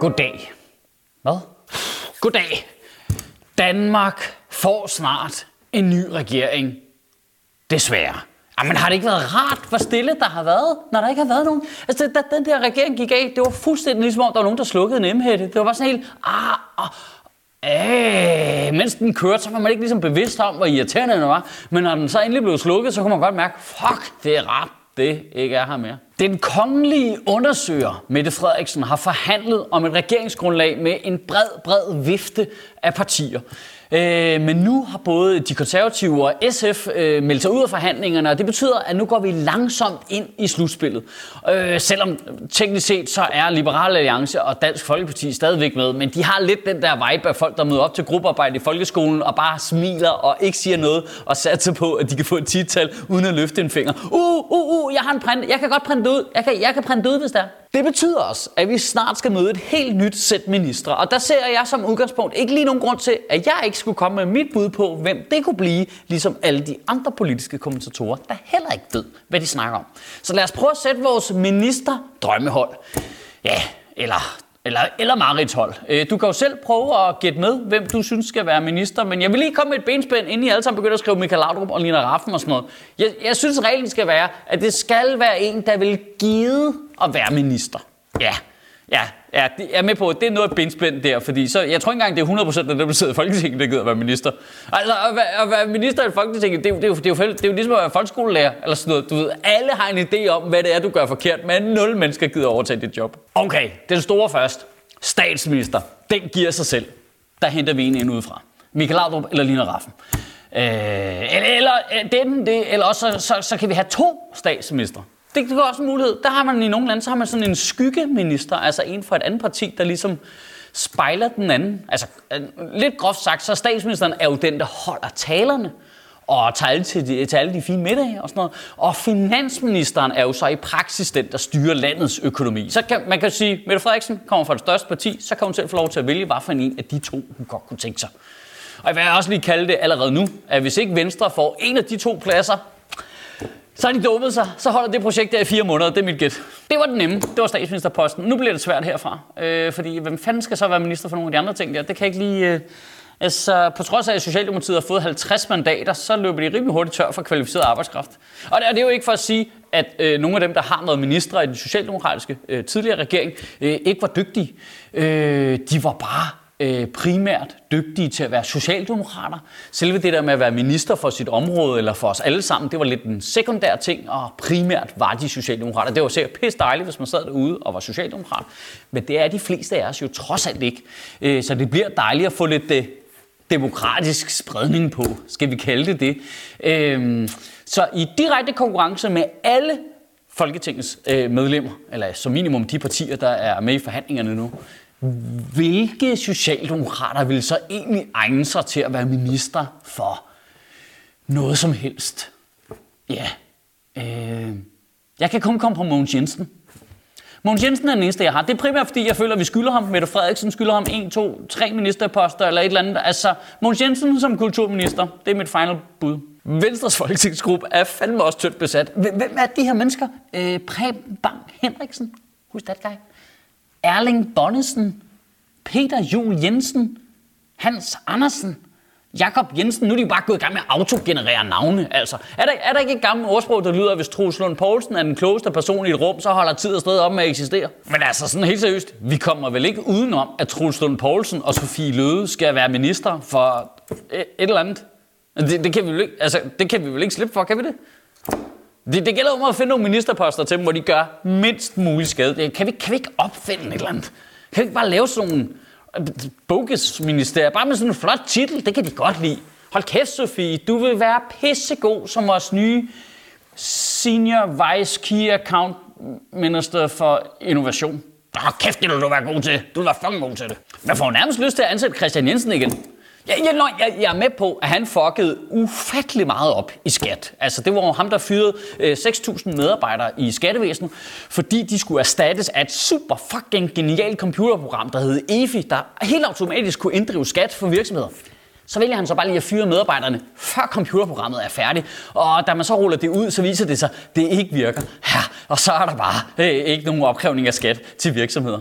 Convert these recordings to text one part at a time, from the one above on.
Goddag. Hvad? Goddag. Danmark får snart en ny regering. Desværre. Ah, Jamen har det ikke været rart, hvor stille der har været, når der ikke har været nogen? Altså, da den der regering gik af, det var fuldstændig ligesom om, der var nogen, der slukkede en emhætte. Det var bare sådan helt, ah, ah, Æh, mens den kørte, så var man ikke ligesom bevidst om, hvor irriterende den var. Men når den så endelig blev slukket, så kunne man godt mærke, fuck, det er rart, det ikke er her mere. Den kongelige undersøger, Mette Frederiksen, har forhandlet om et regeringsgrundlag med en bred, bred vifte af partier. Øh, men nu har både de konservative og SF øh, meldt sig ud af forhandlingerne, og det betyder, at nu går vi langsomt ind i slutspillet. Øh, selvom teknisk set så er Liberale Alliance og Dansk Folkeparti stadigvæk med, men de har lidt den der vibe af folk, der møder op til gruppearbejde i folkeskolen og bare smiler og ikke siger noget og satser på, at de kan få et tital uden at løfte en finger. Uh, uh, uh, jeg har en print. Jeg kan godt printe ud. Jeg kan, jeg kan printe ud, hvis der. Det betyder også, at vi snart skal møde et helt nyt sæt ministre, og der ser jeg som udgangspunkt ikke lige nogen grund til, at jeg ikke skulle komme med mit bud på, hvem det kunne blive, ligesom alle de andre politiske kommentatorer, der heller ikke ved, hvad de snakker om. Så lad os prøve at sætte vores minister drømmehold. Ja, eller eller, eller Marits hold. Øh, du kan jo selv prøve at gætte med, hvem du synes skal være minister, men jeg vil lige komme med et benspænd, inden I alle sammen begynder at skrive Michael Laudrup og Lina Raffen og sådan noget. Jeg, jeg synes, reglen skal være, at det skal være en, der vil give at være minister. Ja, ja, ja, det, jeg er med på, at det er noget benspænd der, fordi så, jeg tror ikke engang, det er 100% af dem, der sidder i Folketinget, der gider at være minister. Altså, at være, at være minister i Folketinget, det er, jo, det, er jo, det, er jo, det er jo ligesom at være folkeskolelærer, eller sådan noget. Du ved, alle har en idé om, hvad det er, du gør forkert, men nul mennesker gider overtage dit job. Okay, den store først. Statsminister. Den giver sig selv. Der henter vi en ind udefra. Michael Laudrup eller Lina Raffen. Øh, eller, eller, den, det, eller også så, så, så kan vi have to statsminister. Det, det er også en mulighed. Der har man i nogle lande, så har man sådan en skyggeminister, altså en fra et andet parti, der ligesom spejler den anden. Altså øh, lidt groft sagt, så statsministeren er jo den, der holder talerne og tager alle til, de, til alle de fine middage og sådan noget. Og finansministeren er jo så i praksis den, der styrer landets økonomi. Så kan, man kan sige, Mette Frederiksen kommer fra det største parti, så kan hun selv få lov til at vælge, hvad for en af de to, hun godt kunne tænke sig. Og jeg vil også lige kalde det allerede nu, at hvis ikke Venstre får en af de to pladser, så har de dummet sig. Så holder det projekt der i fire måneder. Det er mit gæt. Det var den nemme. Det var statsministerposten. Nu bliver det svært herfra. Øh, fordi hvem fanden skal så være minister for nogle af de andre ting der? Det kan ikke lige... Øh, Altså, på trods af, at Socialdemokratiet har fået 50 mandater, så løber de rimelig hurtigt tør for kvalificeret arbejdskraft. Og det, er jo ikke for at sige, at øh, nogle af dem, der har noget ministre i den socialdemokratiske øh, tidligere regering, øh, ikke var dygtige. Øh, de var bare øh, primært dygtige til at være socialdemokrater. Selve det der med at være minister for sit område, eller for os alle sammen, det var lidt en sekundær ting, og primært var de socialdemokrater. Det var sikkert pisse dejligt, hvis man sad derude og var socialdemokrat. Men det er de fleste af os jo trods alt ikke. Øh, så det bliver dejligt at få lidt øh, demokratisk spredning på, skal vi kalde det det. Øhm, så i direkte konkurrence med alle Folketingets øh, medlemmer, eller som minimum de partier, der er med i forhandlingerne nu, hvilke socialdemokrater vil så egentlig egne sig til at være minister for noget som helst? Ja, øh, jeg kan kun komme på Mogens Jensen. Mogens Jensen er den eneste, jeg har. Det er primært, fordi jeg føler, at vi skylder ham. Mette Frederiksen skylder ham en, to, tre ministerposter eller et eller andet. Altså, Mogens Jensen som kulturminister, det er mit final bud. Venstres folketingsgruppe er fandme også tyndt besat. Hvem er de her mennesker? Øh, Preben Bang Henriksen? Who's that guy? Erling Bonnesen? Peter Jul Jensen? Hans Andersen? Jakob Jensen, nu er de bare gået i gang med at autogenerere navne. Altså, er der, er der ikke et gammelt ordsprog, der lyder, at hvis Troels Lund Poulsen er den klogeste person i et rum, så holder tid og sted op med at eksistere? Men altså, sådan helt seriøst, vi kommer vel ikke udenom, at Troels Lund Poulsen og Sofie Løde skal være minister for et, et eller andet? Det, det, kan vi vel ikke, altså, det kan vi vel ikke slippe for, kan vi det? Det, det gælder om at finde nogle ministerposter til dem, hvor de gør mindst mulig skade. Kan vi, kan vi ikke opfinde et eller andet? Kan vi ikke bare lave sådan nogle øh, bogus ministerier, bare med sådan en flot titel, det kan de godt lide. Hold kæft, Sofie, du vil være pissegod som vores nye Senior Vice Key Account Minister for Innovation. Hold kæft, det vil du være god til. Du vil være fucking god til det. Man får nærmest lyst til at ansætte Christian Jensen igen. Jeg, jeg, jeg, jeg er med på, at han fuckede ufattelig meget op i skat. Altså, det var jo ham, der fyrede øh, 6.000 medarbejdere i skattevæsenet, fordi de skulle erstattes af et super fucking genialt computerprogram, der hed EFI, der helt automatisk kunne inddrive skat for virksomheder så vælger han så bare lige at fyre medarbejderne, før computerprogrammet er færdigt. Og da man så ruller det ud, så viser det sig, at det ikke virker. Ja, og så er der bare øh, ikke nogen opkrævning af skat til virksomheder.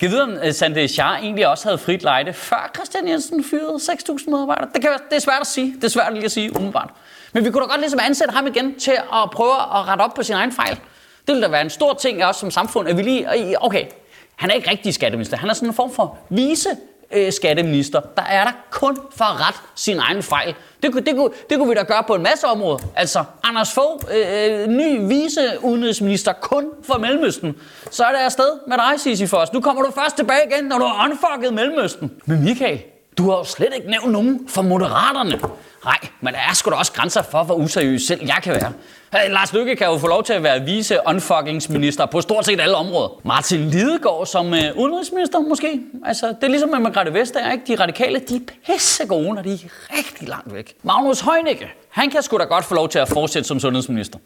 Kan vide, om øh, Sande Char egentlig også havde frit lejde, før Christian Jensen fyrede 6.000 medarbejdere? Det, kan det er svært at sige. Det er svært lige at sige umiddelbart. Men vi kunne da godt ligesom ansætte ham igen til at prøve at rette op på sin egen fejl. Det ville da være en stor ting også som samfund, at vi lige... Okay, han er ikke rigtig skatteminister. Han er sådan en form for vise øh, skatteminister. Der er der kun for at rette sin egen fejl. Det, det, det, kunne, det kunne vi da gøre på en masse områder. Altså, Anders Fogh, øh, øh ny viceudenrigsminister kun for Mellemøsten. Så er det afsted med dig, Sisi os. Nu kommer du først tilbage igen, når du har unfucket Mellemøsten. Men Michael, du har jo slet ikke nævnt nogen for Moderaterne. Nej, men der er sgu da også grænser for, hvor useriøs selv jeg kan være. Hey, Lars Lykke kan jo få lov til at være vice unfuckingsminister på stort set alle områder. Martin Lidegaard som øh, udenrigsminister måske. Altså, det er ligesom med Margrethe Vestager, ikke? De radikale, de er pisse gode, når de er rigtig langt væk. Magnus Heunicke, han kan sgu da godt få lov til at fortsætte som sundhedsminister.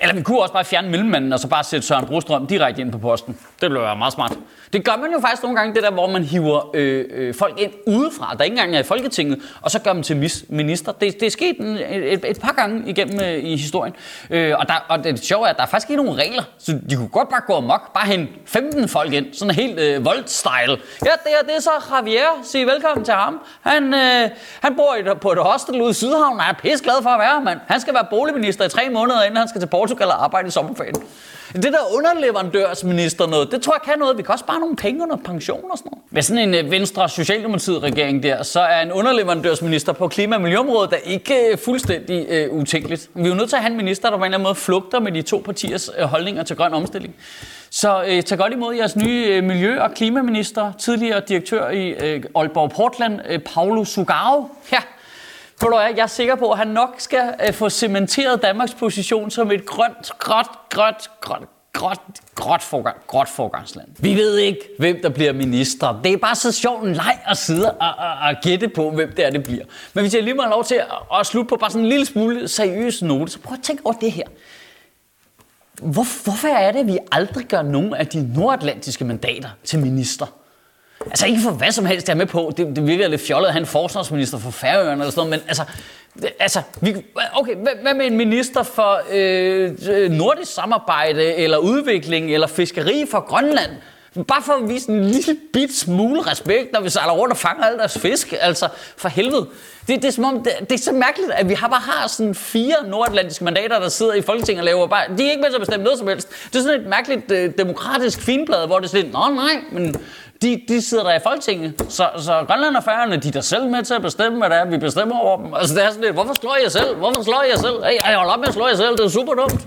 Eller vi kunne også bare fjerne mellemmanden, og så bare sætte Søren Brostrøm direkte ind på posten. Det ville være meget smart. Det gør man jo faktisk nogle gange, det der, hvor man hiver øh, øh, folk ind udefra, der ikke engang er i Folketinget, og så gør dem til mis- minister. Det, det er sket en, et, et par gange igennem øh, i historien. Øh, og, der, og det sjove er, at der er faktisk ikke nogen regler, så de kunne godt bare gå amok, bare hente 15 folk ind, sådan helt øh, voldstyle. Ja, det er, det er så Javier, sig velkommen til ham. Han, øh, han bor i, på et hostel ude i Sydhavn, og er pisseglad for at være her, Han skal være boligminister i tre måneder, inden han skal til Portugal og arbejde i sommerferien. Det der underleverandørsminister noget, det tror jeg kan noget. Vi kan også spare nogle penge under pension og sådan noget. Med sådan en øh, venstre socialdemokratiet regering der, så er en underleverandørsminister på klima- og miljøområdet der ikke øh, fuldstændig uh, utænkeligt. Vi er jo nødt til at have en minister, der på en eller anden måde flugter med de to partiers uh, holdninger til grøn omstilling. Så uh, tag godt imod jeres nye uh, miljø- og klimaminister, tidligere direktør i uh, Aalborg Portland, uh, Paulo Sugaro. Ja, ved jeg, jeg er sikker på, at han nok skal øh, få cementeret Danmarks position som et grønt, gråt, grønt, grønt, gråt, gråt, forgang, gråt forgangsland. Vi ved ikke, hvem der bliver minister. Det er bare så sjovt en leg at sidde og, og, og gætte på, hvem det er, det bliver. Men hvis jeg lige må have lov til at, at slutte på bare sådan en lille smule seriøs note, så prøv at tænke over det her. Hvor, hvorfor er det, at vi aldrig gør nogen af de nordatlantiske mandater til minister? Altså ikke for hvad som helst, jeg er med på. Det, det virker lidt fjollet at have en forsvarsminister for Færøerne eller sådan noget, men altså, altså vi, okay, hvad, hvad med en minister for øh, øh, nordisk samarbejde, eller udvikling, eller fiskeri for Grønland? Bare for at vise en lille bit smule respekt, når vi sejler rundt og fanger alle deres fisk. Altså, for helvede. Det, det, er, som om, det, det er så mærkeligt, at vi har bare har sådan fire nordatlantiske mandater, der sidder i Folketinget og laver bare... De er ikke med til at bestemme noget som helst. Det er sådan et mærkeligt øh, demokratisk finblad, hvor det er sådan, nå nej, men de, de sidder der i Folketinget. Så, så Grønland og Færøerne, de er der selv med til at bestemme, hvad det er, vi bestemmer over dem. Altså det er sådan lidt, hvorfor slår jeg selv? Hvorfor slår jeg selv? Hey, hold op med at slå jer selv, det er super dumt.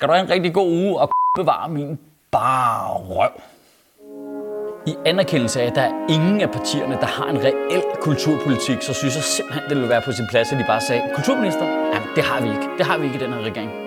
Kan du have en rigtig god uge og bevare min bare røv. I anerkendelse af, at der er ingen af partierne, der har en reel kulturpolitik, så synes jeg simpelthen, det ville være på sin plads, at de bare sagde, kulturminister, jamen det har vi ikke. Det har vi ikke i den her regering.